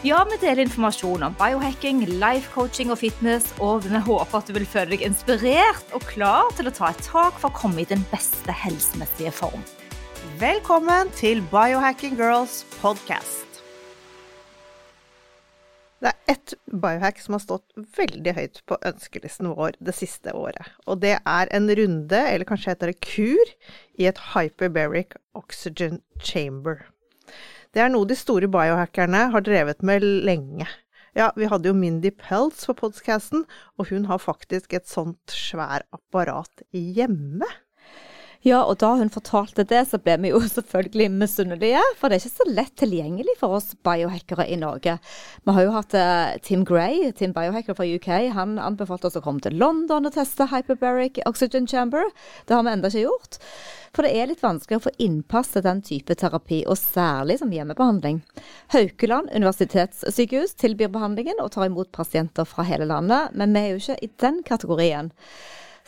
Ja, vi deler informasjon om biohacking, life coaching og fitness, og vi håper at du vil føle deg inspirert og klar til å ta et tak for å komme i den beste helsemessige form. Velkommen til Biohacking Girls podcast. Det er ett biohack som har stått veldig høyt på ønskelisten vår det siste året. Og det er en runde, eller kanskje heter det kur, i et hyperbaric oxygen chamber. Det er noe de store biohackerne har drevet med lenge. Ja, vi hadde jo Mindy Peltz på podcasten, og hun har faktisk et sånt svær apparat hjemme. Ja, og da hun fortalte det, så ble vi jo selvfølgelig misunnelige. For det er ikke så lett tilgjengelig for oss biohackere i Norge. Vi har jo hatt uh, Tim Gray, Tim Biohacker fra UK. Han anbefalte oss å komme til London og teste hyperbaric oxygen chamber. Det har vi ennå ikke gjort. For det er litt vanskelig å få innpass til den type terapi, og særlig som hjemmebehandling. Haukeland universitetssykehus tilbyr behandlingen og tar imot pasienter fra hele landet, men vi er jo ikke i den kategorien.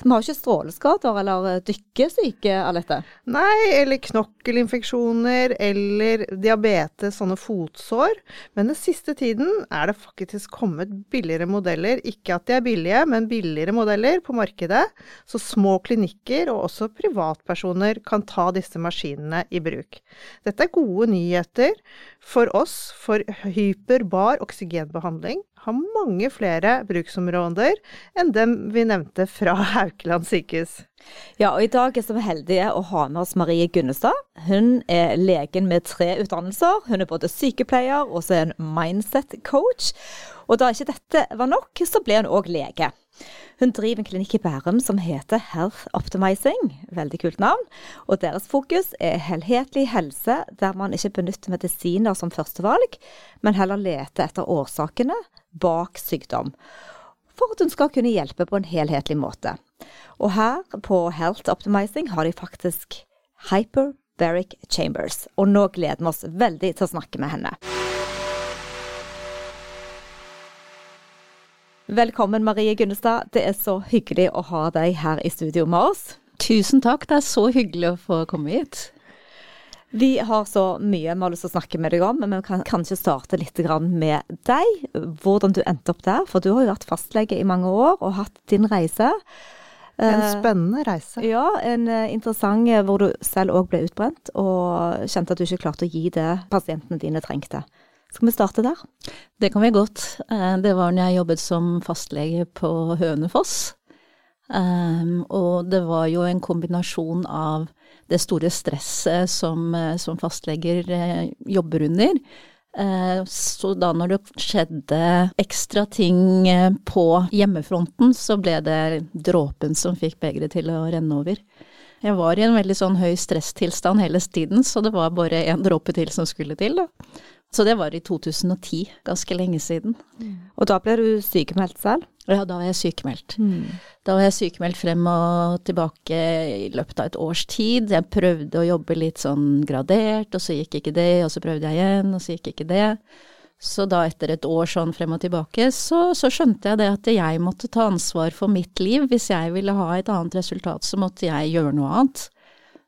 Vi har ikke stråleskader eller eh, dykkesyke av dette? Nei, eller knokkelinfeksjoner eller diabetes, sånne fotsår. Men den siste tiden er det faktisk kommet billigere modeller. Ikke at de er billige, men billigere modeller på markedet. Så små klinikker og også privatpersoner kan ta disse maskinene i bruk. Dette er gode nyheter for oss for hyperbar oksygenbehandling har mange flere bruksområder enn dem vi nevnte fra Haukeland sykehus. Ja, og i dag er vi heldige å ha med oss Marie Gunnestad. Hun er legen med tre utdannelser. Hun er både sykepleier og så en mindset coach. Og da ikke dette var nok, så ble hun òg lege. Hun driver en klinikk i Bærum som heter Health Optimizing, veldig kult navn. Og deres fokus er helhetlig helse, der man ikke benytter medisiner som førstevalg, men heller leter etter årsakene bak sykdom. For at hun skal kunne hjelpe på en helhetlig måte. Og her på Health Optimizing har de faktisk Hyperbaric Chambers. Og nå gleder vi oss veldig til å snakke med henne. Velkommen Marie Gunnestad. Det er så hyggelig å ha deg her i studio med oss. Tusen takk, det er så hyggelig å få komme hit. Vi har så mye vi har lyst til å snakke med deg om, men vi kan kanskje starte litt med deg. Hvordan du endte opp der. For du har jo vært fastlege i mange år og hatt din reise. En eh, spennende reise. Ja, en eh, interessant eh, hvor du selv òg ble utbrent og kjente at du ikke klarte å gi det pasientene dine trengte. Skal vi starte der? Det kan vi godt. Eh, det var når jeg jobbet som fastlege på Hønefoss. Um, og det var jo en kombinasjon av det store stresset som, eh, som fastleger eh, jobber under. Så da når det skjedde ekstra ting på hjemmefronten, så ble det dråpen som fikk begeret til å renne over. Jeg var i en veldig sånn høy stresstilstand hele tiden, så det var bare én dråpe til som skulle til, da. Så det var i 2010, ganske lenge siden. Mm. Og da ble du sykemeldt selv? Ja, da var jeg sykemeldt. Mm. Da var jeg sykemeldt frem og tilbake i løpet av et års tid. Jeg prøvde å jobbe litt sånn gradert, og så gikk ikke det, og så prøvde jeg igjen, og så gikk ikke det. Så da etter et år sånn frem og tilbake, så, så skjønte jeg det at jeg måtte ta ansvar for mitt liv. Hvis jeg ville ha et annet resultat, så måtte jeg gjøre noe annet.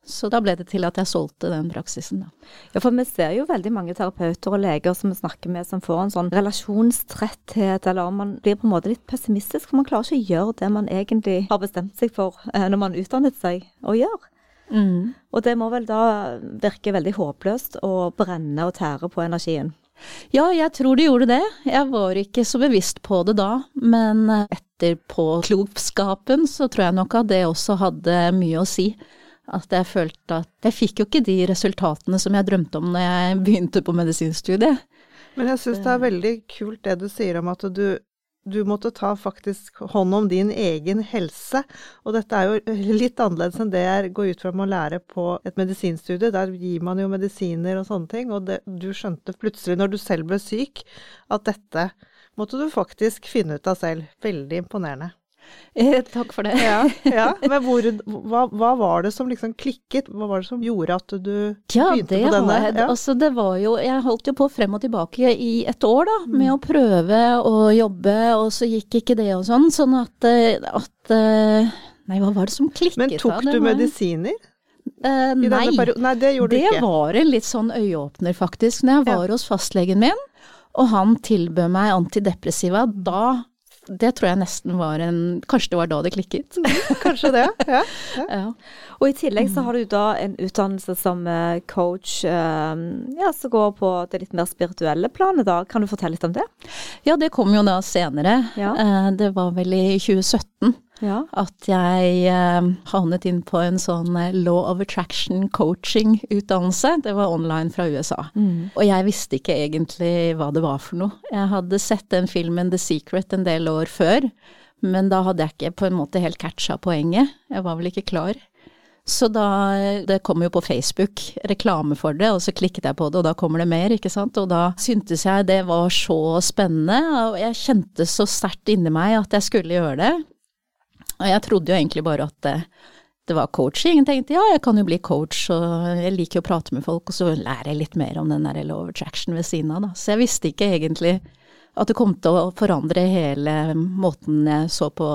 Så da ble det til at jeg solgte den praksisen, da. Ja, for vi ser jo veldig mange terapeuter og leger som vi snakker med som får en sånn relasjonstretthet, eller om man blir på en måte litt pessimistisk, for man klarer ikke å gjøre det man egentlig har bestemt seg for eh, når man utdannet seg å gjøre. Mm. Og det må vel da virke veldig håpløst å brenne og tære på energien. Ja, jeg tror det gjorde det. Jeg var ikke så bevisst på det da, men etter påklokskapen så tror jeg nok at det også hadde mye å si. At jeg følte at jeg fikk jo ikke de resultatene som jeg drømte om når jeg begynte på medisinstudiet. Men jeg syns det er veldig kult det du sier om at du, du måtte ta faktisk hånd om din egen helse. Og dette er jo litt annerledes enn det jeg går ut fra med å lære på et medisinstudie. Der gir man jo medisiner og sånne ting. Og det, du skjønte plutselig, når du selv ble syk, at dette måtte du faktisk finne ut av selv. Veldig imponerende. Eh, takk for det. Ja, ja. Men hvor, hva, hva var det som liksom klikket? Hva var det som gjorde at du Ja, begynte på denne? jeg. Ja. Altså, det var jo Jeg holdt jo på frem og tilbake i et år, da, med å prøve å jobbe, og så gikk ikke det og sånn. Sånn at, eh, at eh, Nei, hva var det som klikket Men tok da? Du var- medisiner Eh, nei. Nei, det gjorde Det du ikke. var en litt sånn øyeåpner, faktisk. Når jeg var hos fastlegen min, og han tilbød meg antidepressiva, da Det tror jeg nesten var en Kanskje det var da det klikket. Kanskje det, ja. ja. Og i tillegg så har du da en utdannelse som eh, coach, eh, ja, som går på det litt mer spirituelle planet da. Kan du fortelle litt om det? ja, det kom jo da senere. Ja. Eh, Det var vel i 2017. Ja. at jeg eh, havnet inn på en sånn eh, Law of Attraction coaching-utdannelse. Det var online fra USA. Og jeg visste ikke egentlig hva det var for noe. Jeg hadde sett den filmen The Secret en del år før, men da hadde jeg ikke på en måte helt catcha poenget. Jeg var vel ikke klar. Så da Det kom jo på Facebook reklame for det, og så klikket jeg på det, og da kommer det mer, ikke sant. Og da syntes jeg det var så spennende, og jeg kjente så sterkt inni meg at jeg skulle gjøre det. Og jeg trodde jo egentlig bare at det, det var coaching. Jeg tenkte ja, jeg kan jo bli coach, og jeg liker jo å prate med folk, og så lærer jeg litt mer om den der law attraction ved siden av, da. Så jeg visste ikke egentlig at det kom til å forandre hele måten jeg så på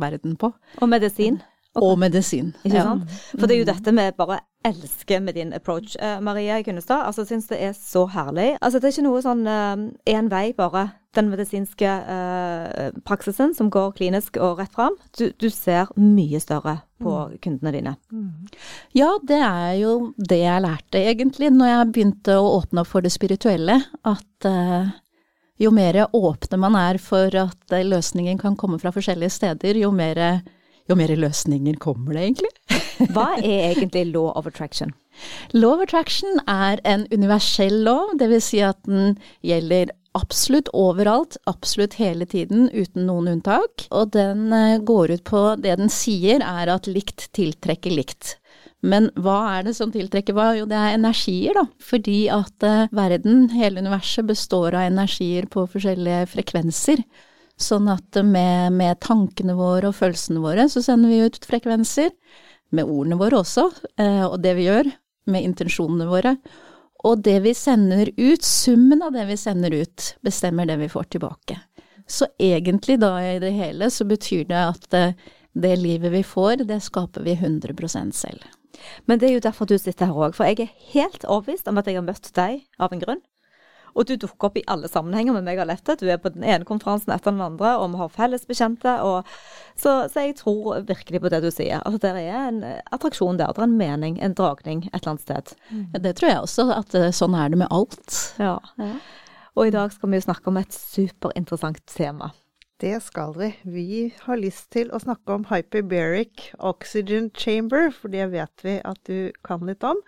verden på. Og medisin. Og medisin. Ikke Ja. sant? For det er jo dette vi bare elsker med din approach. Eh, Maria Gunnestad, altså syns det er så herlig. Altså det er ikke noe sånn én vei, bare. Den medisinske eh, praksisen som går klinisk og rett fram. Du, du ser mye større på kundene dine. Ja, det er jo det jeg lærte egentlig når jeg begynte å åpne opp for det spirituelle. At eh, jo mer åpne man er for at eh, løsningen kan komme fra forskjellige steder, jo mer, jo mer løsninger kommer det egentlig. Hva er egentlig law of attraction? Law of attraction er en universell lov, dvs. Si at den gjelder absolutt overalt, absolutt hele tiden, uten noen unntak. Og den eh, går ut på Det den sier er at likt tiltrekker likt. Men hva er det som tiltrekker hva? Jo, det er energier, da. Fordi at eh, verden, hele universet, består av energier på forskjellige frekvenser. Sånn at med, med tankene våre og følelsene våre så sender vi ut frekvenser. Med ordene våre også, eh, og det vi gjør. Med intensjonene våre. Og det vi sender ut, summen av det vi sender ut, bestemmer det vi får tilbake. Så egentlig da i det hele så betyr det at eh, det livet vi får, det skaper vi 100% selv. Men det er jo derfor du sitter her òg. For jeg er helt overbevist om at jeg har møtt deg av en grunn. Og du dukker opp i alle sammenhenger med meg og Lette. Du er på den ene konferansen etter den andre, og vi har felles bekjente. Og, så, så jeg tror virkelig på det du sier. Altså, det er en attraksjon der. Det er en mening, en dragning et eller annet sted. Ja, det tror jeg også, at eh, sånn er det med alt. Ja. Og i dag skal vi snakke om et superinteressant tema. Det skal vi. Vi har lyst til å snakke om hyperbaric oxygen chamber, for det vet vi at du kan litt om.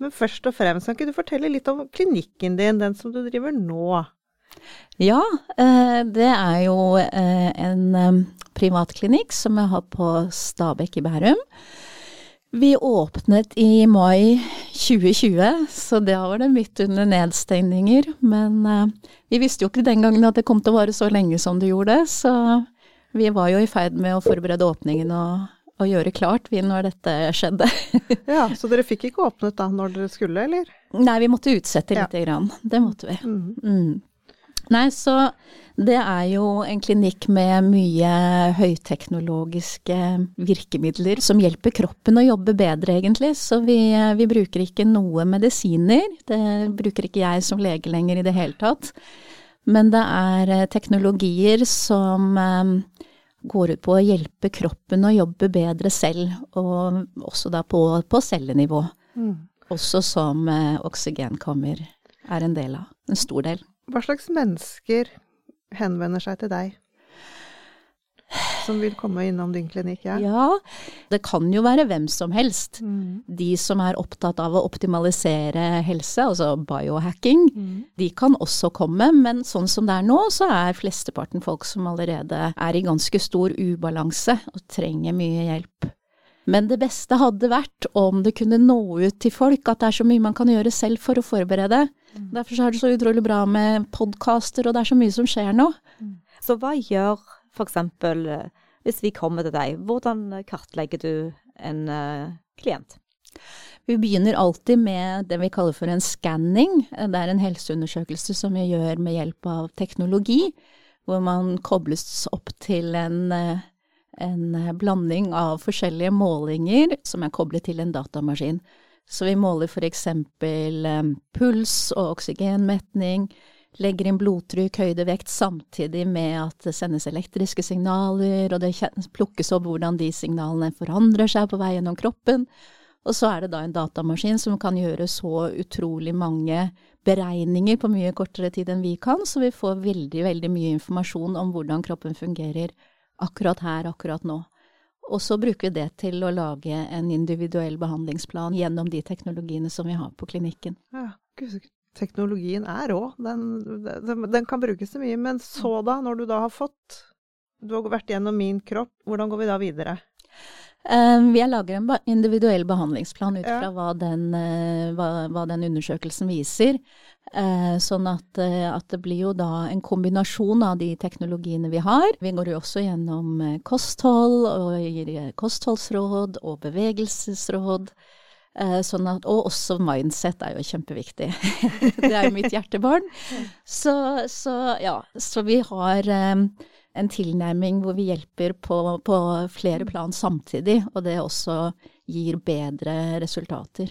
Men først og fremst, kan ikke du fortelle litt om klinikken din, den som du driver nå? Ja, eh, det er jo eh, en eh, privatklinikk som jeg har på Stabekk i Bærum. Vi åpnet i mai 2020, så da var det midt under nedstengninger. Men uh, vi visste jo ikke den gangen at det kom til å vare så lenge som det gjorde, så vi var jo i ferd med å forberede åpningen og, og gjøre klart vi når dette skjedde. Ja, Så dere fikk ikke åpnet da når dere skulle, eller? Nei, vi måtte utsette Ja. grann. Det måtte vi. Mm. Mm. Nei, så det er jo en klinikk med mye høyteknologiske virkemidler som hjelper kroppen å jobbe bedre, egentlig. Så vi, vi bruker ikke noe medisiner. Det bruker ikke jeg som lege lenger i det hele tatt. Men det er eh, teknologier som eh, går ut på å hjelpe kroppen å jobbe bedre selv, og også da på, på cellenivå. Mm. Også som oksygen oksygenkammer er en del av. En stor del. Hva slags mennesker henvender seg til deg? Som vil komme innom din klinikk, ja? Ja, det kan jo være hvem som helst. Mm. De som er opptatt av å optimalisere helse, altså biohacking, Mm. de kan også komme, men sånn som det er nå, så er flesteparten folk som allerede er i ganske stor ubalanse og trenger mye hjelp. Men det beste hadde vært om det kunne nå ut til folk at det er så mye man kan gjøre selv for å forberede. Derfor så er det så utrolig bra med podkaster, og det er så mye som skjer nå. Så hva gjør f.eks. hvis vi kommer til deg, hvordan kartlegger du en uh, klient? Vi begynner alltid med det vi kaller for en skanning. Det er en helseundersøkelse som vi gjør med hjelp av teknologi, hvor man kobles opp til en, eh, en blanding av forskjellige målinger som er koblet til en datamaskin. Så vi måler for eksempel eh, puls og oksygenmetning, legger inn blodtrykk, høyde, vekt, samtidig med at det sendes elektriske signaler, og det plukkes opp hvordan de signalene forandrer seg på vei gjennom kroppen. Og så er det da en datamaskin som kan gjøre så utrolig mange beregninger på mye kortere tid enn vi kan, så vi får veldig, veldig mye informasjon om hvordan kroppen fungerer akkurat her, akkurat nå. Og så bruker vi det til å lage en individuell behandlingsplan gjennom de teknologiene som vi har på klinikken. Ja, teknologien er rå. Den, den, den, kan brukes til mye. Men så da, når du da har fått Du har vært gjennom min kropp, hvordan går vi da videre? Uh, vi lager en individuell behandlingsplan ut fra hva, den, uh, hva, hva, den, undersøkelsen viser. Uh, sånn at, at, det blir jo da en kombinasjon av de teknologiene vi har. Vi går jo også gjennom kosthold og gir kostholdsråd og bevegelsesråd. Sånn at, og også mindset er jo kjempeviktig. det er jo mitt hjertebarn. Så, så ja, så vi har en tilnærming hvor vi hjelper på, på, flere plan samtidig, og det også gir bedre resultater.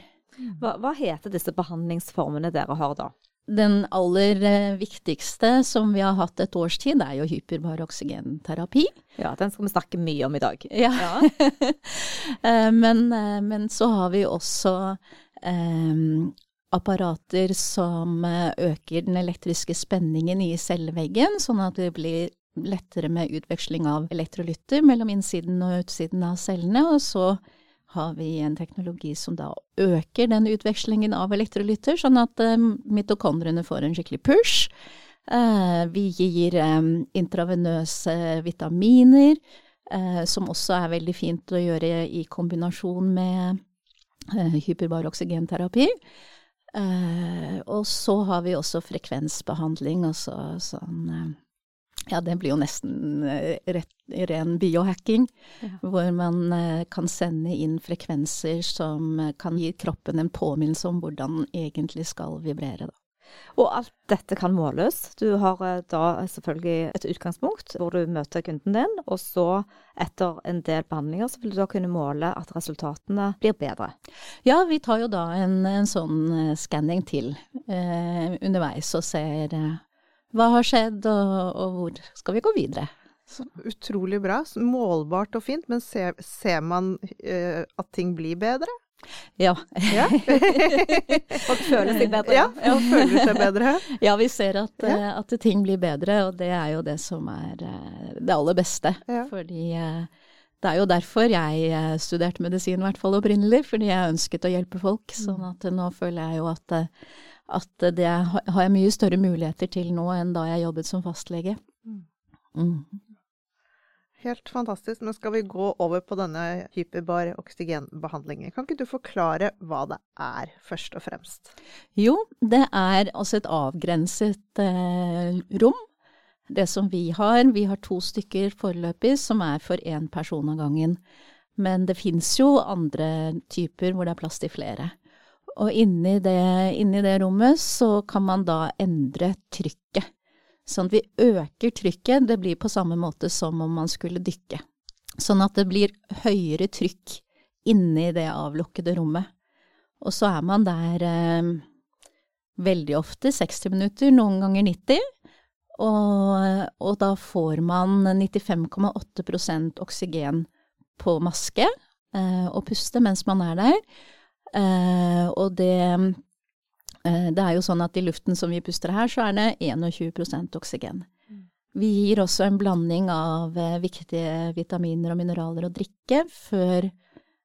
Hva, hva heter disse behandlingsformene dere har da? Den aller eh, viktigste som vi har hatt et års tid, er jo hyperbar oksygenterapi. Ja, den skal vi snakke mye om i dag. Ja. ja. men, eh, men, så har vi også eh, apparater som øker den elektriske spenningen i celleveggen, sånn at det blir lettere med utveksling av elektrolytter mellom innsiden og utsiden av cellene. Og så har vi en teknologi som da øker den utvekslingen av elektrolytter, sånn at eh, mitokondriene får en skikkelig push. Eh, vi gir eh, intravenøse vitaminer, som også er veldig fint å gjøre i kombinasjon med hyperbar oksygenterapi. Og så har vi også frekvensbehandling, altså sånn ja, det blir jo nesten eh, rett, ren biohacking, ja. hvor man eh, kan sende inn frekvenser som eh, kan gi kroppen en påminnelse om hvordan den egentlig skal vibrere. Da. Og alt dette kan måles. Du har da selvfølgelig et utgangspunkt hvor du møter kunden din, og så etter en del behandlinger så vil du da kunne måle at resultatene blir bedre. Ja, vi tar jo da en, en sånn skanning til eh, underveis og ser eh, hva har skjedd, og, og hvor skal vi gå videre? Så utrolig bra. Målbart og fint, men ser, ser man uh, at ting blir bedre? Ja. ja. Folk føler seg bedre. Ja, folk føler seg bedre. ja, vi ser at, ja. uh, at, ting blir bedre, og det er jo det som er uh, det aller beste. Ja. Fordi det er jo derfor jeg studerte medisin, i hvert fall opprinnelig, fordi jeg ønsket å hjelpe folk. Mm. Sånn at nå føler jeg jo at at det har jeg mye større muligheter til nå enn da jeg jobbet som fastlege. Mm. mm. Helt fantastisk. Men skal vi gå over på denne hyperbar oksygenbehandlingen? Kan ikke du forklare hva det er, først og fremst? Jo, det er altså et avgrenset eh, rom. Det som vi har, vi har to stykker foreløpig som er for én person av gangen. Men det fins jo andre typer hvor det er plass til flere. Og inni det, inni det rommet så kan man da endre trykket. Sånn at vi øker trykket. Det blir på samme måte som om man skulle dykke. Sånn at det blir høyere trykk inni det avlukkede rommet. Og så er man der eh, veldig ofte 60 minutter, noen ganger 90. Og, og da får man 95,8% oksygen på maske eh, og puste mens man er der. Eh, og det, eh, det er jo sånn at i luften som vi puster her, så er det 21 oksygen. Mm. Vi gir også en blanding av eh, viktige vitaminer og mineraler å drikke før,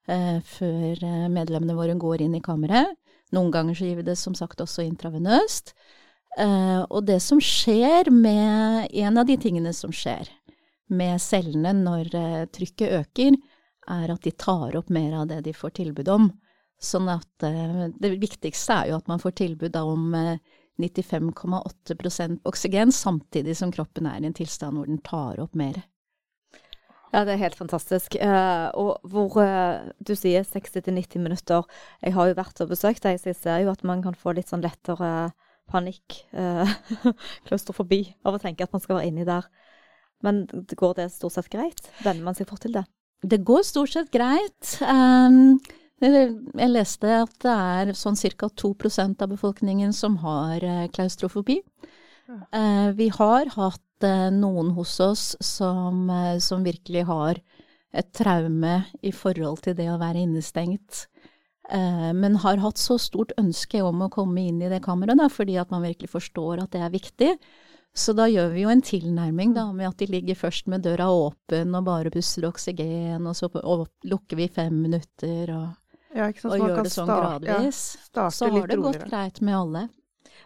før medlemmene våre går inn i kammeret. Noen ganger så gir vi det som sagt også intravenøst. og det som skjer med En av de tingene som skjer med cellene når trykket øker, er at de tar opp mer av det de får tilbud om. Sånn at eh, det viktigste er jo at man får tilbud om 95,8% oksygen, samtidig som kroppen er i en tilstand hvor den tar opp mer. Ja, det er helt fantastisk. Uh, og hvor du sier 60-90 minutter. Jeg har jo vært og besøkt deg, så jeg ser jo at man kan få litt sånn lettere panikk, klaustrofobi, av å tenke at man skal være inni der. Men går det stort sett greit? Venner man seg fort til det? Det går stort sett greit. Um, jeg leste at det er sånn ca. 2% av befolkningen som har klaustrofobi. Uh, vi har hatt uh, noen hos oss som, som, virkelig har et traume i forhold til det å være innestengt. men har hatt så stort ønske om å komme inn i det kammeret, da, fordi at man virkelig forstår at det er viktig. Så da gjør vi jo en tilnærming da, med at de ligger først med døra åpen og bare pusser oksygen, og så lukker vi fem minutter og, ja, og gjør det sånn gradvis. Ja, så har det gått greit med alle.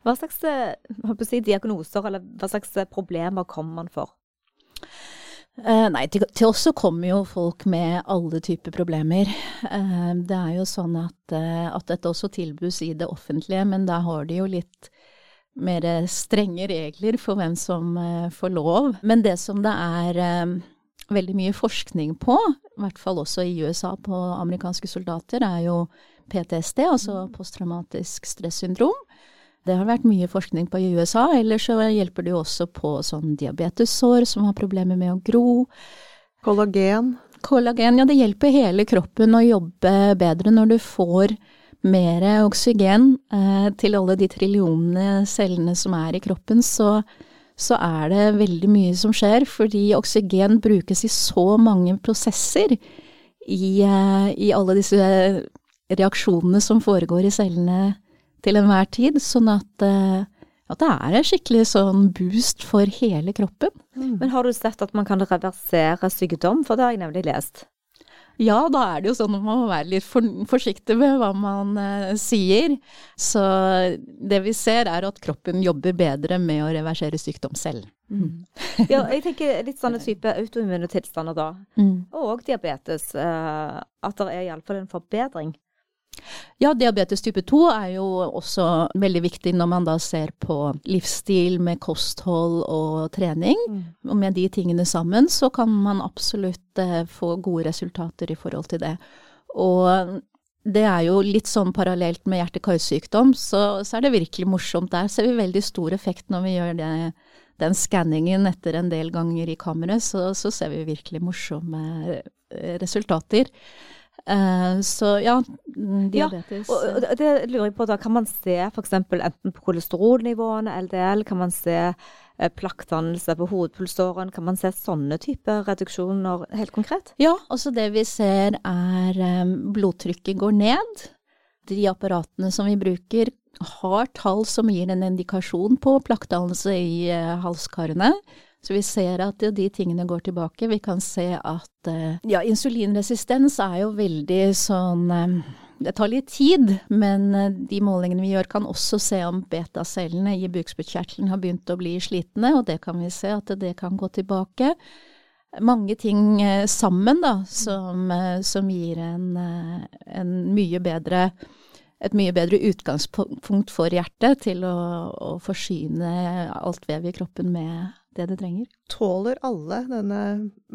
Hva slags eh, si, diagnoser eller hva slags eh, problemer kommer man for? Uh, nei, til, til, oss så kommer jo folk med alle typer problemer. Uh, det er jo sånn at, uh, at, dette også tilbys i det offentlige, men da har de jo litt mer strenge regler for hvem som får lov. Men det som det er veldig mye forskning på, i hvert fall også i USA på amerikanske soldater, er jo PTSD, altså posttraumatisk stressyndrom. Det har vært mye forskning på i USA. Ellers så hjelper det jo også på sånn diabetessår som har problemer med å gro. Kollagen. Kollagen, ja det hjelper hele kroppen å jobbe bedre når du får mer oksygen eh, til alle de trillionene cellene som er i kroppen, så, så er det veldig mye som skjer, fordi oksygen brukes i så mange prosesser i, eh, i alle disse reaksjonene som foregår i cellene til enhver tid. Sånn at, eh, at, det er en skikkelig sånn boost for hele kroppen. Mm. Men har du sett at man kan reversere sykdom, for det har jeg nemlig lest? Ja, da er det jo sånn at man må være litt for, forsiktig med hva man eh, sier. Så det vi ser er at kroppen jobber bedre med å reversere sykdom selv. Mm. ja, jeg tenker litt sånne type autoimmune tilstander da, mm. og diabetes. Eh, at det er iallfall en forbedring. Ja, diabetes type 2 er jo også veldig viktig når man da ser på livsstil med kosthold og trening. Mm. Og med de tingene sammen så kan man absolutt eh, få gode resultater i forhold til det. Og det er jo litt sånn parallelt med hjerte-karsykdom, så, så, er det virkelig morsomt. Der ser vi veldig stor effekt når vi gjør det, den skanningen etter en del ganger i kammeret, så, så ser vi virkelig morsomme eh, resultater. Uh, så ja, mm, diabetes. Ja, og det lurer jeg på da, Kan man se f.eks. enten på kolesterolnivåene, LDL, kan man se eh, plakkdannelse på hovedpulsåren? kan man se sånne typer reduksjoner helt konkret? Ja, altså det vi ser er um, blodtrykket går ned. De apparatene som vi bruker har tall som gir en indikasjon på plakkdannelse i halskarene. Så vi ser at de tingene går tilbake. Vi kan se at eh, ja, insulinresistens er jo veldig sånn eh, det tar litt tid, men eh, de målingene vi gjør kan også se om betacellene i bukspyttkjertelen har begynt å bli slitne, og det kan vi se at det kan gå tilbake. Mange ting sammen da, som, som gir en, en mye bedre et mye bedre utgangspunkt for hjertet til å, å forsyne alt vev i kroppen med det det trenger. Tåler alle denne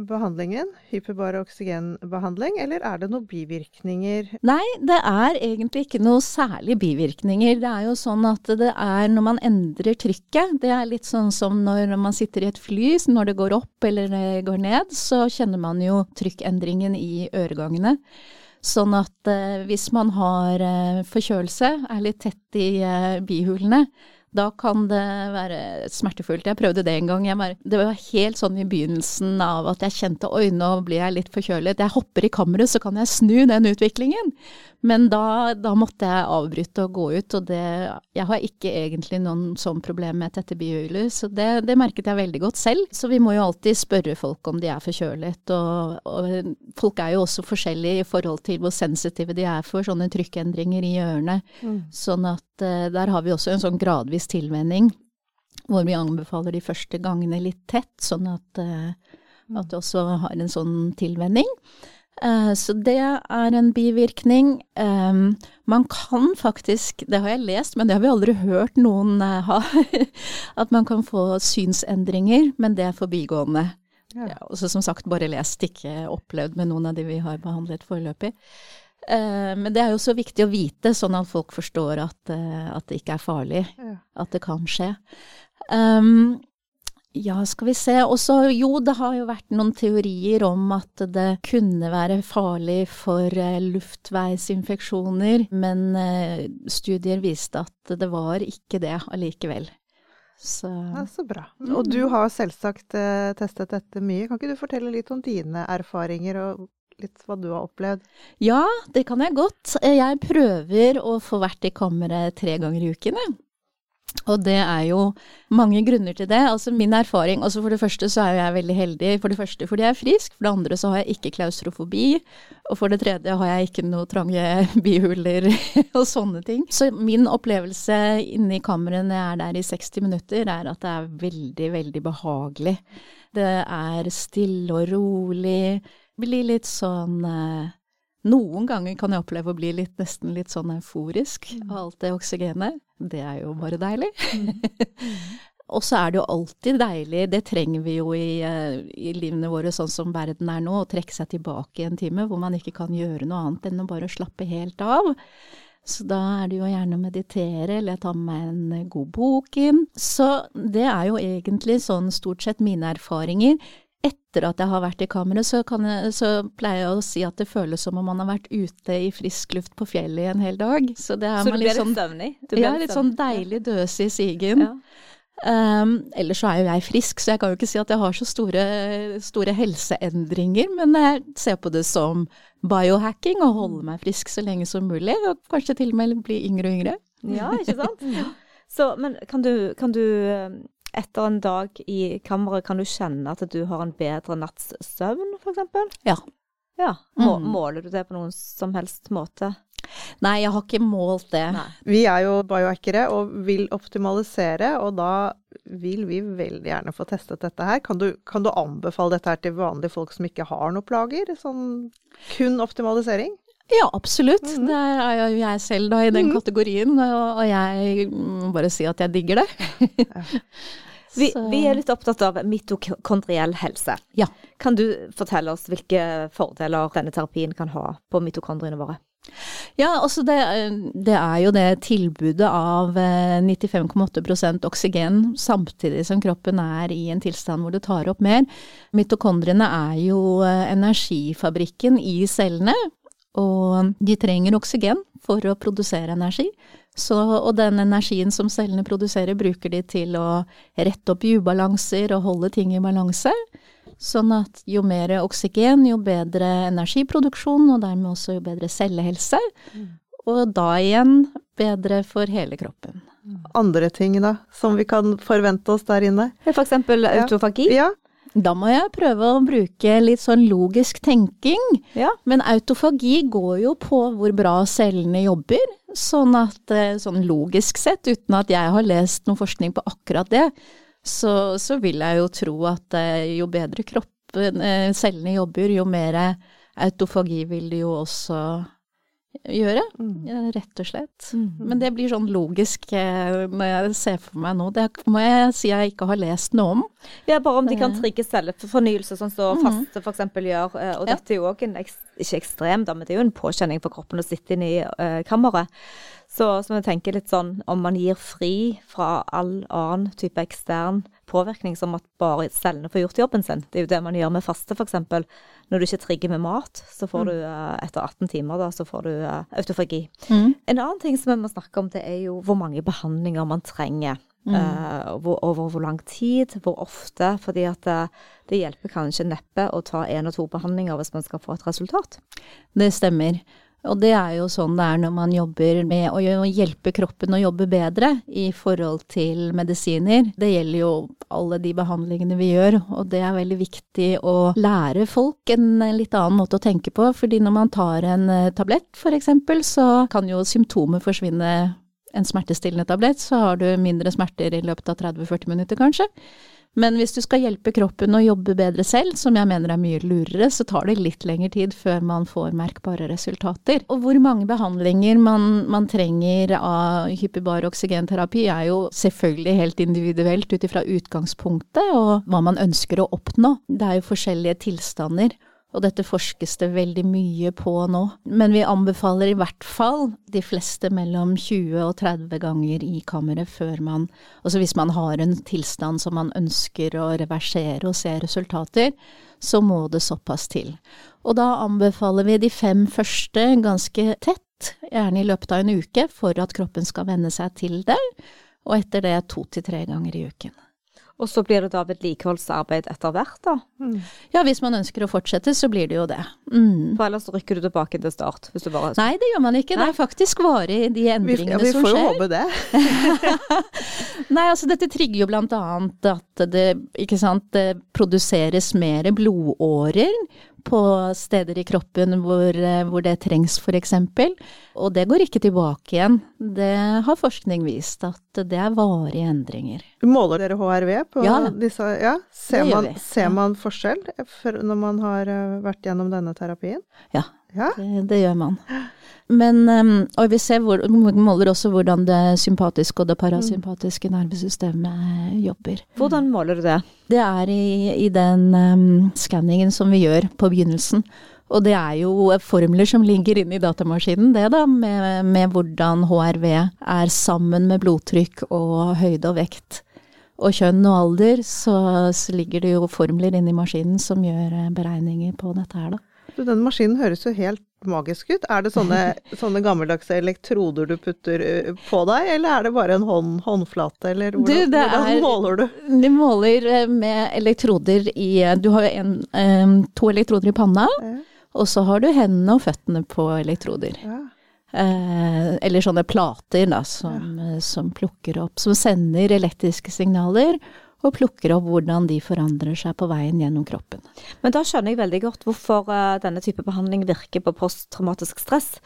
behandlingen, hyperbare oksygenbehandling, eller er det noen bivirkninger? Nei, det er egentlig ikke noe særlig bivirkninger. Det er jo sånn at det er når man endrer trykket, det er litt sånn som når man sitter i et fly, når det går opp eller det går ned, så kjenner man jo trykkendringen i øregangene. Sånn at eh, hvis man har eh, forkjølelse, er litt tett i eh, bihulene, da kan det være smertefullt. Jeg prøvde det en gang. Bare, det var helt sånn i begynnelsen av at jeg kjente oi, nå blir jeg litt forkjølet. Jeg hopper i kammeret, så kan jeg snu den utviklingen. Men da, da måtte jeg avbryte og gå ut, og det Jeg har ikke egentlig noen sånn problem med tette bihuler, så det, det, merket jeg veldig godt selv. Så vi må jo alltid spørre folk om de er forkjølet, og, og folk er jo også forskjellige i forhold til hvor sensitive de er for sånne trykkendringer i ørene. Mm. Sånn at uh, der har vi også en sånn gradvis tilvenning hvor vi anbefaler de første gangene litt tett, sånn at, uh, at du også har en sånn tilvenning. Uh, så det er en bivirkning. Man kan faktisk, det har jeg lest, men det har vi aldri hørt noen uh, ha, at man kan få synsendringer, men det er forbigående. Ja. Ja, også som sagt, bare lest, ikke opplevd med noen av de vi har behandlet foreløpig. Eh, men det er jo så viktig å vite, sånn at folk forstår at, eh, at det ikke er farlig. Ja. At det kan skje. Um, ja, skal vi se. Også, jo, det har jo vært noen teorier om at det kunne være farlig for eh, luftveisinfeksjoner, men eh, studier viste at det var ikke det allikevel. Så Ja, så bra. Og du har selvsagt eh, testet dette mye. Kan ikke du fortelle litt om dine erfaringer og litt hva du har opplevd? ja, det kan jeg godt. Jeg prøver å få vært i kammeret tre ganger i uken, jeg. Og det er jo mange grunner til det. Altså min erfaring altså For det første så er jeg veldig heldig. For det første fordi jeg er frisk. For det andre så har jeg ikke klaustrofobi. Og for det tredje har jeg ikke noe trange bihuler og sånne ting. Så min opplevelse inne i kammeret når jeg er der i 60 minutter, er at det er veldig, veldig behagelig. Det er stille og rolig. Blir litt sånn eh, noen ganger kan jeg oppleve å bli litt, nesten litt sånn euforisk av alt det oksygenet. Det er jo bare deilig. og så er det jo alltid deilig, det trenger vi jo i, eh, i livene våre sånn som verden er nå, å trekke seg tilbake i en time hvor man ikke kan gjøre noe annet enn å bare slappe helt av. Så da er det jo gjerne å meditere, eller jeg tar med meg en eh, god bok inn. Så det er jo egentlig sånn stort sett mine erfaringer etter at jeg har vært i kammeret, så, jeg, så pleier jeg å si at det føles som om man har vært ute i frisk luft på fjellet i en hel dag. Så det er Så du man litt sånn, søvnig? Ja, litt sånn deilig døse i sigen. Ja. Um, ellers så er jo jeg frisk, så jeg kan jo ikke si at jeg har så store, store helseendringer, men jeg ser på det som biohacking og holde meg frisk så lenge som mulig, og kanskje til og med bli yngre og yngre. Ja, ikke sant? Så, men kan du, kan du etter en dag i kammeret, kan du kjenne at du har en bedre natts søvn, f.eks.? Ja. Ja. Må, Mm. Måler du det på noen som helst måte? Nei, jeg har ikke målt det. Nei. Vi er jo biohackere og vil optimalisere, og da vil vi veldig gjerne få testet dette her. Kan du, kan du anbefale dette her til vanlige folk som ikke har noe plager? Sånn kun optimalisering? Ja, absolutt. Mhm. Det er jo jeg selv da i den kategorien, og, jeg må bare si at jeg digger det. Vi, vi er litt opptatt av mitokondriell helse. Ja. Kan du fortelle oss hvilke fordeler denne terapien kan ha på mitokondriene våre? Ja, altså det, det er jo det tilbudet av eh, 95,8% oksygen samtidig som kroppen er i en tilstand hvor det tar opp mer. Mitokondriene er jo eh, energifabrikken i cellene, og de trenger oksygen for å produsere energi. Så, og den energien som cellene produserer, bruker de til å rette opp i ubalanser og holde ting i balanse. Sånn at jo mer oksygen, jo bedre energiproduksjon, og dermed også jo bedre cellehelse. Og da igjen bedre for hele kroppen. Andre ting da, som vi kan forvente oss der inne? For eksempel Ja. Ja, Da må jeg prøve å bruke litt sånn logisk tenking. Ja. Men autofagi går jo på hvor bra cellene jobber. Sånn at eh, sånn logisk sett, uten at jeg har lest noe forskning på akkurat det, så, så vil jeg jo tro at eh, jo bedre kroppen, eh, cellene jobber, jo mer autofagi vil de jo også gjøre. Ja, Rett og slett. Men det blir sånn logisk eh, når jeg ser for meg nå. Det må jeg si jeg ikke har lest noe om. Ja, bare om de kan trigge cellefornyelse, sånn som så faste f.eks. gjør. eh, Og dette er jo òg en ikke ekstrem, da, men det er jo en påkjenning for kroppen å sitte inne i eh, kammeret. Så, så jeg tenker litt sånn om man gir fri fra all annen type ekstern påvirkning, som at bare cellene får gjort jobben sin. Det er jo det man gjør med faste, f.eks. Når du ikke trigger med mat, så får du eh, etter 18 timer da, så får du autofagi. Mm. En annen ting som vi må snakke om, det er jo hvor mange behandlinger man trenger. eh, hvor, over hvor lang tid, hvor ofte. Fordi at det, det hjelper kanskje neppe å ta én og to behandlinger hvis man skal få et resultat. Det stemmer. Og det er jo sånn det er når man jobber med å hjelpe kroppen å jobbe bedre i forhold til medisiner. Det gjelder jo alle de behandlingene vi gjør, og det er veldig viktig å lære folk en litt annen måte å tenke på. Fordi når man tar en eh, tablett eksempel, så kan jo symptomer forsvinne. En smertestillende tablett, så har du mindre smerter i løpet av 30-40 minutter kanskje. Men hvis du skal hjelpe kroppen å jobbe bedre selv, som jeg mener er mye lurere, så tar det litt lengre tid før man får merkbare resultater. Og hvor mange behandlinger man, man trenger av hyperbar oksygenterapi er jo selvfølgelig helt individuelt ut ifra utgangspunktet og hva man ønsker å oppnå. Det er jo forskjellige tilstander og dette forskes det veldig mye på nå. Men vi anbefaler i hvert fall de fleste mellom 20 og 30 ganger i kammeret før man Altså hvis man har en tilstand som man ønsker å reversere og se resultater, så må det såpass til. Og da anbefaler vi de fem første ganske tett, gjerne i løpet av en uke, for at kroppen skal venne seg til det, og etter det to til tre ganger i uken. Og så blir det da vedlikeholdsarbeid etter hvert, da? Mm. Ja, hvis man ønsker å fortsette, så blir det jo det. Mm. For ellers rykker du tilbake til start? Hvis du bare... Nei, det gjør man ikke. Nei. Det er faktisk varig, de endringene vi, ja, som skjer. Vi får jo håpe det. Nei, altså dette trigger jo blant annet at det, ikke sant, det produseres mer blodårer på steder i kroppen hvor, eh, hvor det trengs, f.eks. Og det går ikke tilbake igjen. Det har forskning vist at det er varige endringer. Måler dere HRV på ja, disse? Ja. Ser, man, ser man, forskjell når man har eh, vært gjennom denne terapien? Ja, ja? Det, det, gjør man. Men, ehm, og vi ser hvor, måler også hvordan det sympatiske og det parasympatiske nervesystemet jobber. Hvordan måler du det? Det er i, i den um, skanningen som vi gjør på begynnelsen. Og det er jo formler som ligger inne i datamaskinen, det da, med, med hvordan HRV er sammen med blodtrykk og høyde og vekt og kjønn og alder, så, så ligger det jo formler inne i maskinen som gjør eh, beregninger på dette her, da. Den maskinen høres jo helt magisk ut. Er det sånne, sånne gammeldagse elektroder du putter eh, på deg, eller er det bare en hånd, håndflate, eller hvordan, du, hvordan er, måler du? Du måler eh, med elektroder i eh, Du har en, to elektroder i panna, ja. og så har du hendene og føttene på elektroder. Ja. Eh, eller sånne plater da, som, ja. som plukker opp, som sender elektriske signaler og plukker opp hvordan de forandrer seg på veien gjennom kroppen. Men da skjønner jeg veldig godt hvorfor uh, denne type behandling virker på posttraumatisk stress.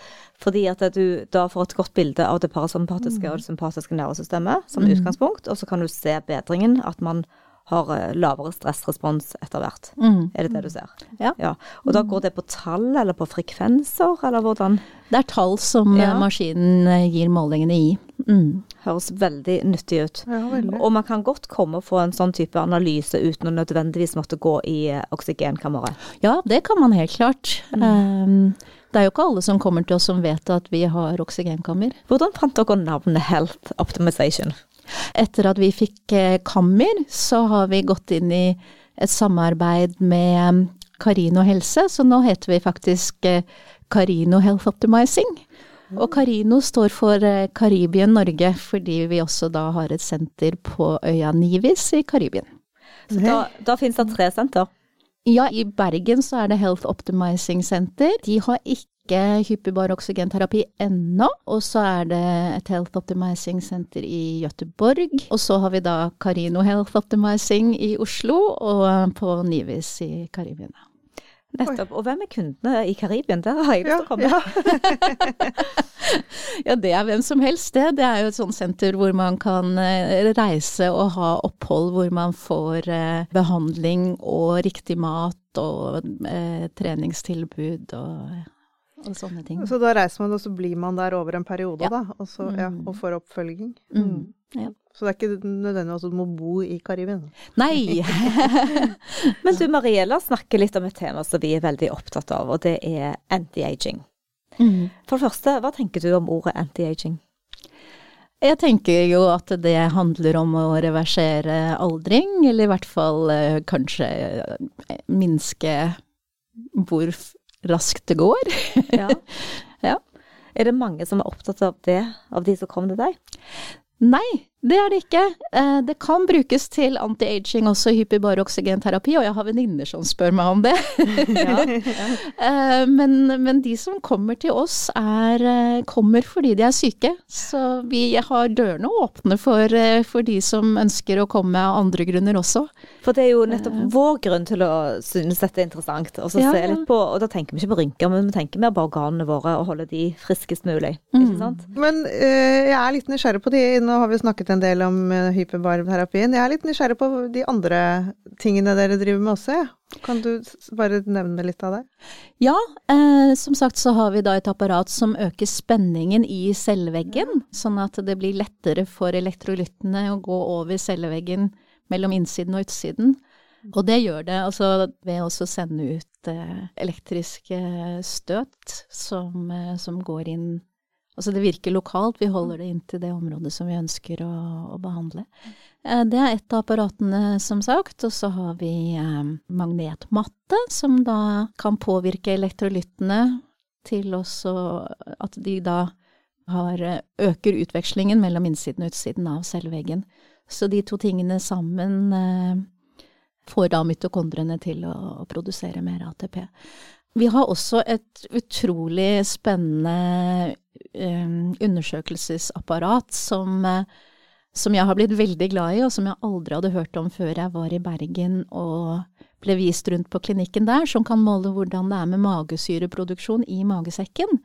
Fordi at du da får et godt bilde av det parasympatiske mm. og det sympatiske nervesystemet som mm. utgangspunkt, og så kan du se bedringen, at man har uh, lavere stressrespons etter hvert. Mm. Er det det du ser? Ja. ja. Og da går det på tall eller på frekvenser, eller hvordan? Det er tall som ja. maskinen gir målingene i. Mm. Høres veldig nyttig ut. Ja, veldig. Og man kan godt komme og få en sånn type analyse uten å nødvendigvis måtte gå i eh, oksygenkammeret. Ja, det kan man helt klart. Mm. Um, det er jo ikke alle som kommer til oss som vet at vi har oksygenkammer. Hvordan fant dere navnet Health Optimization? Etter at vi fikk eh, kammer, så har vi gått inn i et samarbeid med Carino helse, så nå heter vi faktisk Carino eh, Health Optimizing. Og Carino står for Karibien eh, Norge, fordi vi også da har et senter på øya Nivis i Karibien. Så da, da finnes det tre senter? Ja, i Bergen så er det Health Optimizing Center. De har ikke hyperbar oksygenterapi ennå. Og så er det et Health Optimizing Center i Gøteborg. Og så har vi da Carino Health Optimizing i Oslo, og på Nivis i Karibien. Nettopp. Og hvem er kundene i Karibien? Der har jeg lyst til å komme. Ja. ja, det er hvem som helst, det. Det er jo et sånt senter hvor man kan eh, reise og ha opphold hvor man får eh, behandling og riktig mat og eh, treningstilbud og og sånne ting. Så da reiser man, og så blir man der over en periode, ja. da, og, så, ja, mm. og får oppfølging? Mm. mm. Ja. Så det er ikke nødvendig at du må bo i Karibien? Nei! Men du Marie, la oss snakke litt om et tema som vi er veldig opptatt av, og det er anti-aging. Mm. For det første, hva tenker du om ordet anti-aging? Jeg tenker jo at det handler om å reversere aldring, eller i hvert fall eh, kanskje eh, minske hvor raskt det går. ja. ja. Er det mange som er opptatt av det, av de som kom til deg? Nei, det er det ikke. Eh, det kan brukes til anti-aging, også hyperbar oksygenterapi, og jeg har venninner som spør meg om det. ja, ja. Eh, men, men, de som kommer til oss, er, eh, kommer fordi de er syke. Så vi har dørene åpne for, for de som ønsker å komme av andre grunner også. For det er jo nettopp vår grunn til å synes dette er interessant, og så ja, på Og da tenker vi ikke på rynker, men vi tenker mer på organene våre og holde de friskest mulig. Mm. Ikke sant? Men jeg er litt nysgjerrig på de, nå har vi snakket en del om uh, hyperbarterapien. Jeg er litt nysgjerrig på de andre tingene dere driver med også. Kan du bare nevne litt av det? Ja, eh, som sagt så har vi da et apparat som øker spenningen i celleveggen, sånn at det blir lettere for elektrolyttene å gå over celleveggen mellom innsiden og utsiden. Og det gjør det altså ved å sende ut eh, elektriske støt som, eh, som, går inn Altså det virker lokalt, vi holder det inn til det området som vi ønsker å, å behandle. Eh, det er et av apparatene, som sagt. Og så har vi eh, magnetmatte, som da kan påvirke elektrolyttene til også at de da har, eh, øker utvekslingen mellom innsiden og utsiden av celleveggen. Så de to tingene sammen får da mitokondrene til å, å produsere mer ATP. Vi har også et utrolig spennende um, undersøkelsesapparat som, uh, som, jeg har blitt veldig glad i, og som jeg aldri hadde hørt om før jeg var i Bergen og ble vist rundt på klinikken der, som kan måle hvordan det er med magesyreproduksjon i magesekken.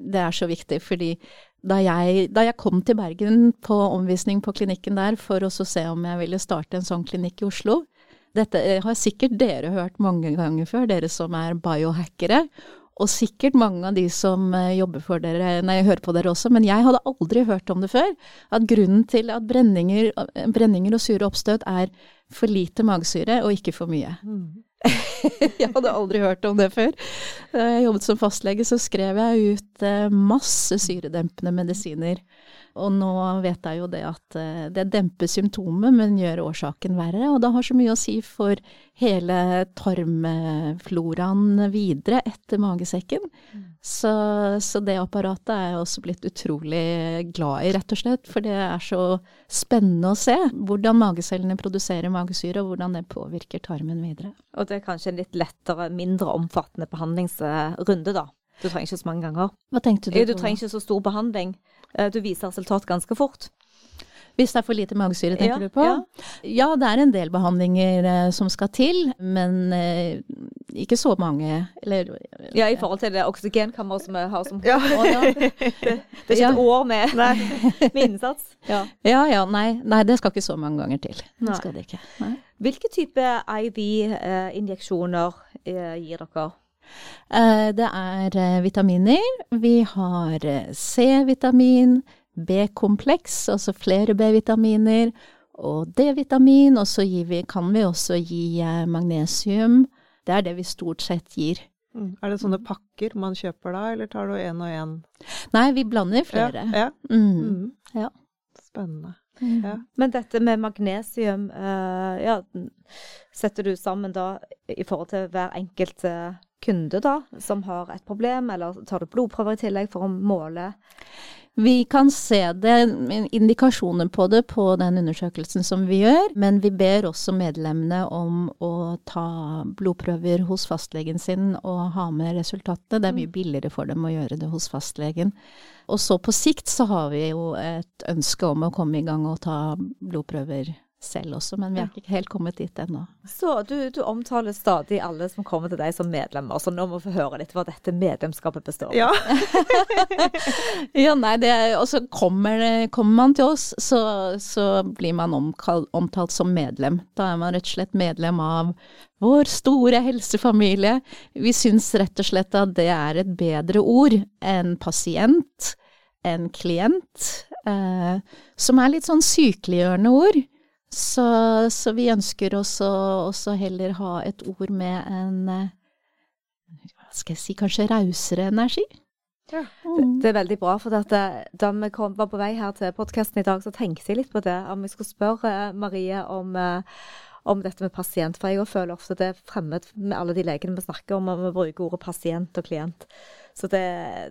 Det er så viktig, fordi da jeg, da jeg kom til Bergen på omvisning på klinikken der for å se om jeg ville starte en sånn klinikk i Oslo, dette eh, har sikkert dere hørt mange ganger før, dere som er biohackere. Og sikkert mange av de som eh, jobber for dere, nei, jeg hører på dere også, men jeg hadde aldri hørt om det før. At grunnen til at brenninger, eh, brenninger og sure oppstøt er for lite magesyre og ikke for mye. Mm. jeg hadde aldri hørt om det før. Da jeg jobbet som fastlege, så skrev jeg ut masse syredempende medisiner og nå vet jeg jo det at eh, det demper symptomet, men gjør årsaken verre. Og det har så mye å si for hele tarmfloraen videre etter magesekken. Mm. Så, så, det apparatet er jeg også blitt utrolig glad i, rett og slett. For det er så spennende å se hvordan magecellene produserer magesyre, og hvordan det påvirker tarmen videre. Og det er kanskje en litt lettere, mindre omfattende behandlingsrunde, da? Du trenger ikke så mange ganger. Hva tenkte du på? Du trenger ikke så stor behandling. Eh, du viser resultat ganske fort. Hvis det er for lite magesyre, tenker ja, du på? Ja. ja. det er en del behandlinger eh, som skal til, men eh, ikke så mange. Eller Ja, i forhold til det oksygenkammeret som vi har som ja. det, det, er ikke et år med, med innsats. Ja. ja ja, nei, nei, det skal ikke så mange ganger til. Det skal det ikke. Nei. Hvilke type IV-injeksjoner gir dere? Eh, det er eh, vitaminer. Vi har eh, C-vitamin, B-kompleks, altså flere B-vitaminer, og D-vitamin, og så vi, kan vi også gi magnesium. Det er det vi stort sett gir. Mm. Er det sånne pakker man kjøper da, eller tar du én og én? Nei, vi blander flere. Ja. ja. Mm. Mm. ja. Spennende. Mm. Ja. Men dette med magnesium, uh, ja, setter du sammen da i forhold til hver enkelt uh, kunde da, som har et problem, eller tar du blodprøver i tillegg for å måle? Vi kan se det, indikasjoner på det på den undersøkelsen som vi gjør, men vi ber også medlemmene om å ta blodprøver hos fastlegen sin og ha med resultatene. Det er mye billigere for dem å gjøre det hos fastlegen. Og så på sikt så har vi jo et ønske om å komme i gang og ta blodprøver selv også, men vi har ikke helt kommet dit ennå. Så du, du, omtaler stadig alle som kommer til deg som medlemmer, så nå må vi få høre litt hva dette medlemskapet består av. Ja. ja, nei, det er, og så kommer, kommer, man til oss, så, så blir man omkalt, omtalt som medlem. Da er man rett og slett medlem av vår store helsefamilie. Vi syns rett og slett at det er et bedre ord enn pasient, enn klient, eh, som er litt sånn sykeliggjørende ord. Så, så vi ønsker også, også, heller ha et ord med en eh, Hva skal jeg si, kanskje rausere energi. Ja. Mm. Det, er veldig bra, for at eh, da vi kom, var på vei her til podkasten i dag, så tenkte jeg litt på det. Om vi skulle spørre eh, Marie om, om dette med pasient. For jeg føler ofte det er fremmed med alle de legene vi snakker om, og vi bruker ordet pasient og klient. Så det,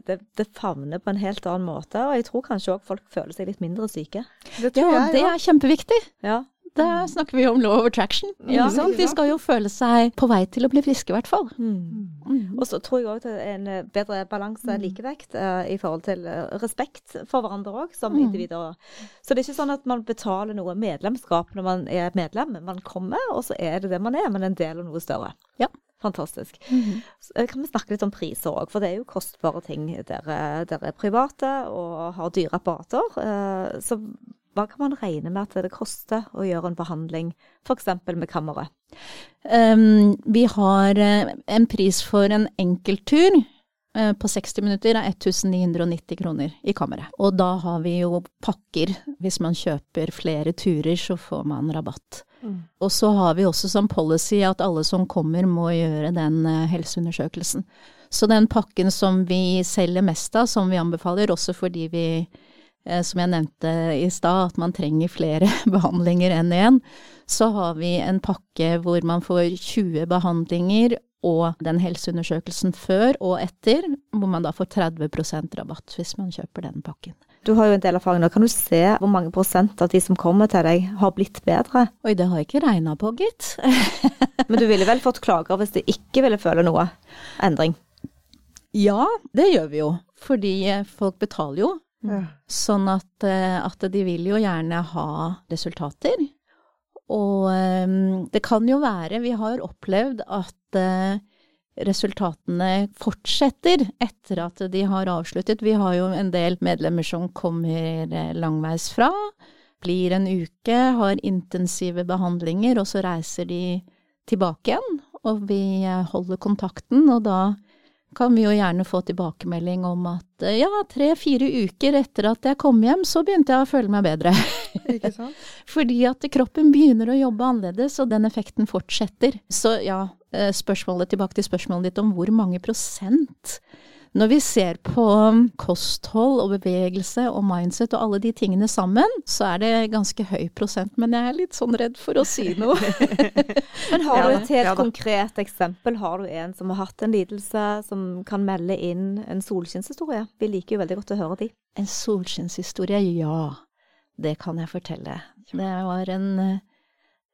det, det, favner på en helt annen måte. Og jeg tror kanskje òg folk føler seg litt mindre syke. Det tror ja, jeg, det er kjempeviktig. Ja. Da snakker vi om law of attraction. Ja, De skal jo føle seg på vei til å bli friske, i hvert fall. Mm. Mm. Og så tror jeg òg er en eh, bedre balanse, mm. likevekt, uh, i forhold til uh, respekt for hverandre òg, som mm. individer. Så det er ikke sånn at man betaler noe medlemskap når man er medlem. Man kommer, og så er det det man er, men en del av noe større. Ja. Fantastisk. Mm -hmm. Kan vi snakke litt om priser òg, for det er jo kostbare ting. Dere, dere er private og har dyre apparater. Så hva kan man regne med at det koster å gjøre en behandling, f.eks. med kammeret? Um, vi har uh, en pris for en enkelttur uh, på 60 minutter er 1990 kroner i kammeret. Og da har vi jo pakker. Hvis man kjøper flere turer, så får man rabatt. Mm. Og så har vi også som policy at alle som kommer må gjøre den uh, helseundersøkelsen. Så den pakken som vi selger mest av, som vi anbefaler, også fordi vi Eh, som jeg nevnte i stad, at man trenger flere behandlinger enn én, så har vi en pakke hvor man får 20 behandlinger og den helseundersøkelsen før og etter, hvor man da får 30% rabatt hvis man kjøper den pakken. Du har jo en del erfaring nå. Kan du se hvor mange prosent av de som kommer til deg, har blitt bedre? Oi, det har jeg ikke regna på, gitt. Men du ville vel fått klager hvis du ikke ville føle noe endring? Ja, det gjør vi jo. Fordi folk betaler jo ja. Sånn at, eh, at, de vil jo gjerne ha resultater. Og um, det kan jo være Vi har opplevd at uh, resultatene fortsetter etter at de har avsluttet. Vi har jo en del medlemmer som kommer langveis fra, blir en uke, har intensive behandlinger, og så reiser de tilbake igjen. Og vi holder kontakten, og da kan vi jo gjerne få tilbakemelding om at eh, ja, tre-fire uker etter at jeg kom hjem, så begynte jeg å føle meg bedre. Ikke sant? Fordi at kroppen begynner å jobbe annerledes, og den effekten fortsetter. Så ja, eh, spørsmålet tilbake til spørsmålet ditt om hvor mange prosent når vi ser på kosthold og bevegelse og mindset og alle de tingene sammen, så er det ganske høy prosent, men jeg er litt sånn redd for å si noe. men har du et helt ja, konkret eksempel? Har du en som har hatt en lidelse, som kan melde inn en solskinnshistorie? Vi liker jo veldig godt å høre de. En solskinnshistorie, ja. Det kan jeg fortelle. Det var en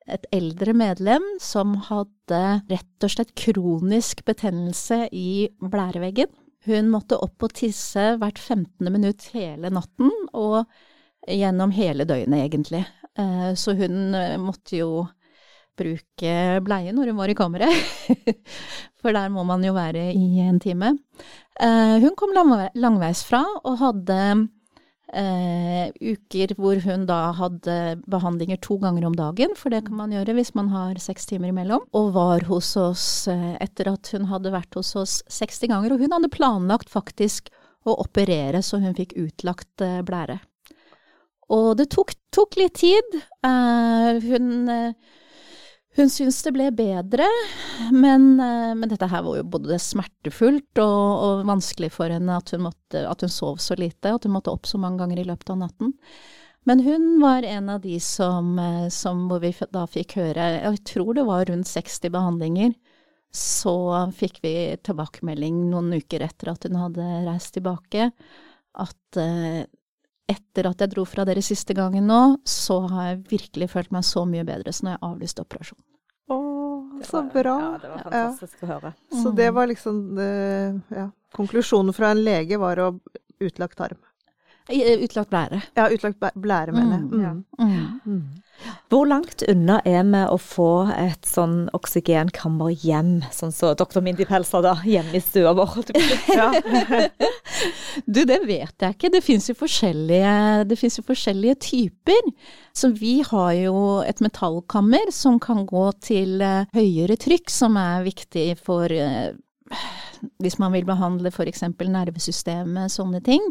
et eldre medlem som hadde rett og slett kronisk betennelse i blæreveggen. Hun måtte opp og tisse hvert 15. minutt hele natten, og gjennom hele døgnet, egentlig. Eh, så hun eh, måtte jo bruke bleie når hun var i kammeret. For der må man jo være i en time. Eh, hun kom langveis fra og hadde eh, uker hvor hun da hadde behandlinger to ganger om dagen, for det kan man gjøre hvis man har seks timer imellom, og var hos oss eh, etter at hun hadde vært hos oss 60 ganger. Og hun hadde planlagt faktisk å operere så hun fikk utlagt eh, blære. Og det tok, tok litt tid. Eh, hun eh, hun syntes det ble bedre, men, eh, men, dette her var jo både smertefullt og, og vanskelig for henne at hun, måtte, at hun, sov så lite, at hun måtte opp så mange ganger i løpet av natten. Men hun var en av de som, eh, som hvor vi da fikk høre, jeg tror det var rundt 60 behandlinger, så fikk vi tilbakemelding noen uker etter at hun hadde reist tilbake, at eh, etter at jeg dro fra dere siste gangen nå, så har jeg virkelig følt meg så mye bedre, så når jeg avlyste operasjonen. Å, så bra. Ja, det var fantastisk ja. å høre. Så det var liksom ja, Konklusjonen fra en lege var å utlagt tarm. Utlagt blære. Ja, utlagt blære, mener jeg. Mm. Mm. Mm. Hvor langt unna er vi å få et sånn oksygenkammer hjem, sånn som så doktor Mindy Pelser da, hjemme i stua vår? Ja. du, det vet jeg ikke. Det fins jo, jo, forskjellige typer. Så vi har jo et metallkammer som kan gå til eh, høyere trykk, som er viktig for eh, hvis man vil behandle f.eks. nervesystemet, sånne ting,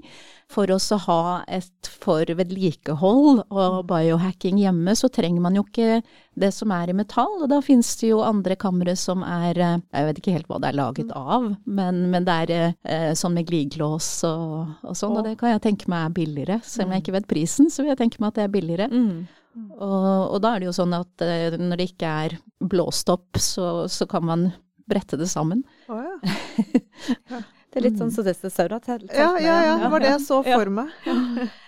for å ha et for vedlikehold og biohacking hjemme, så trenger man jo ikke det som er i metall. Og da finnes det jo andre kamre som er Jeg vet ikke helt hva det er laget av, men, men det er eh, sånn med glidelås og, og sånn, og det kan jeg tenke meg er billigere. Selv om jeg mm. ikke vet prisen, så vil jeg tenke meg at det er billigere. Mm. Og, og, da er det jo sånn at eh, når det ikke er blåst opp, så, så kan man brette det sammen. Oh, ja. Det er litt sånn som disse saudateltene. Ja, ja, ja, det var det jeg så for meg.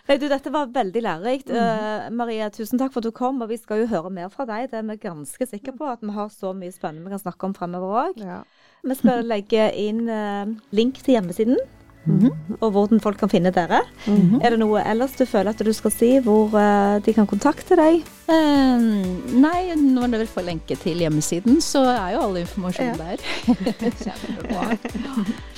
Nei, du, dette var veldig lærerikt. Uh, Marie, tusen takk for at du kom, og vi skal jo høre mer fra deg. Det er vi ganske sikre på, at vi har så mye spennende vi kan snakke om fremover òg. Ja. Vi skal legge inn uh, link til hjemmesiden. Mm -hmm. Og hvordan folk kan finne dere. Mm -hmm. Er det noe ellers du føler at du skal si, hvor uh, de kan kontakte deg? Uh, nei, når dere får lenke til hjemmesiden, så er jo all informasjon Ja. der.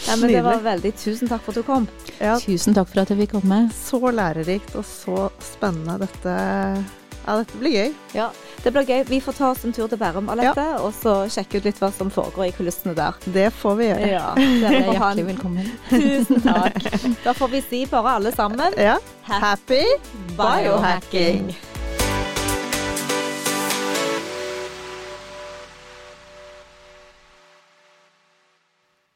ja, men det var veldig Tusen takk for at du kom. Ja, Tusen takk for at jeg fikk komme. så lærerikt og så spennende. Dette Ja, dette blir gøy. Ja, det blir gøy. Vi får ta oss en tur til Bærum, Alette, og så sjekke ut litt hva som foregår i kulissene der. Det får vi gjøre. Ja, Dere er hjertelig velkommen. Tusen takk. Da får vi si bare alle sammen Ja. Happy biohacking!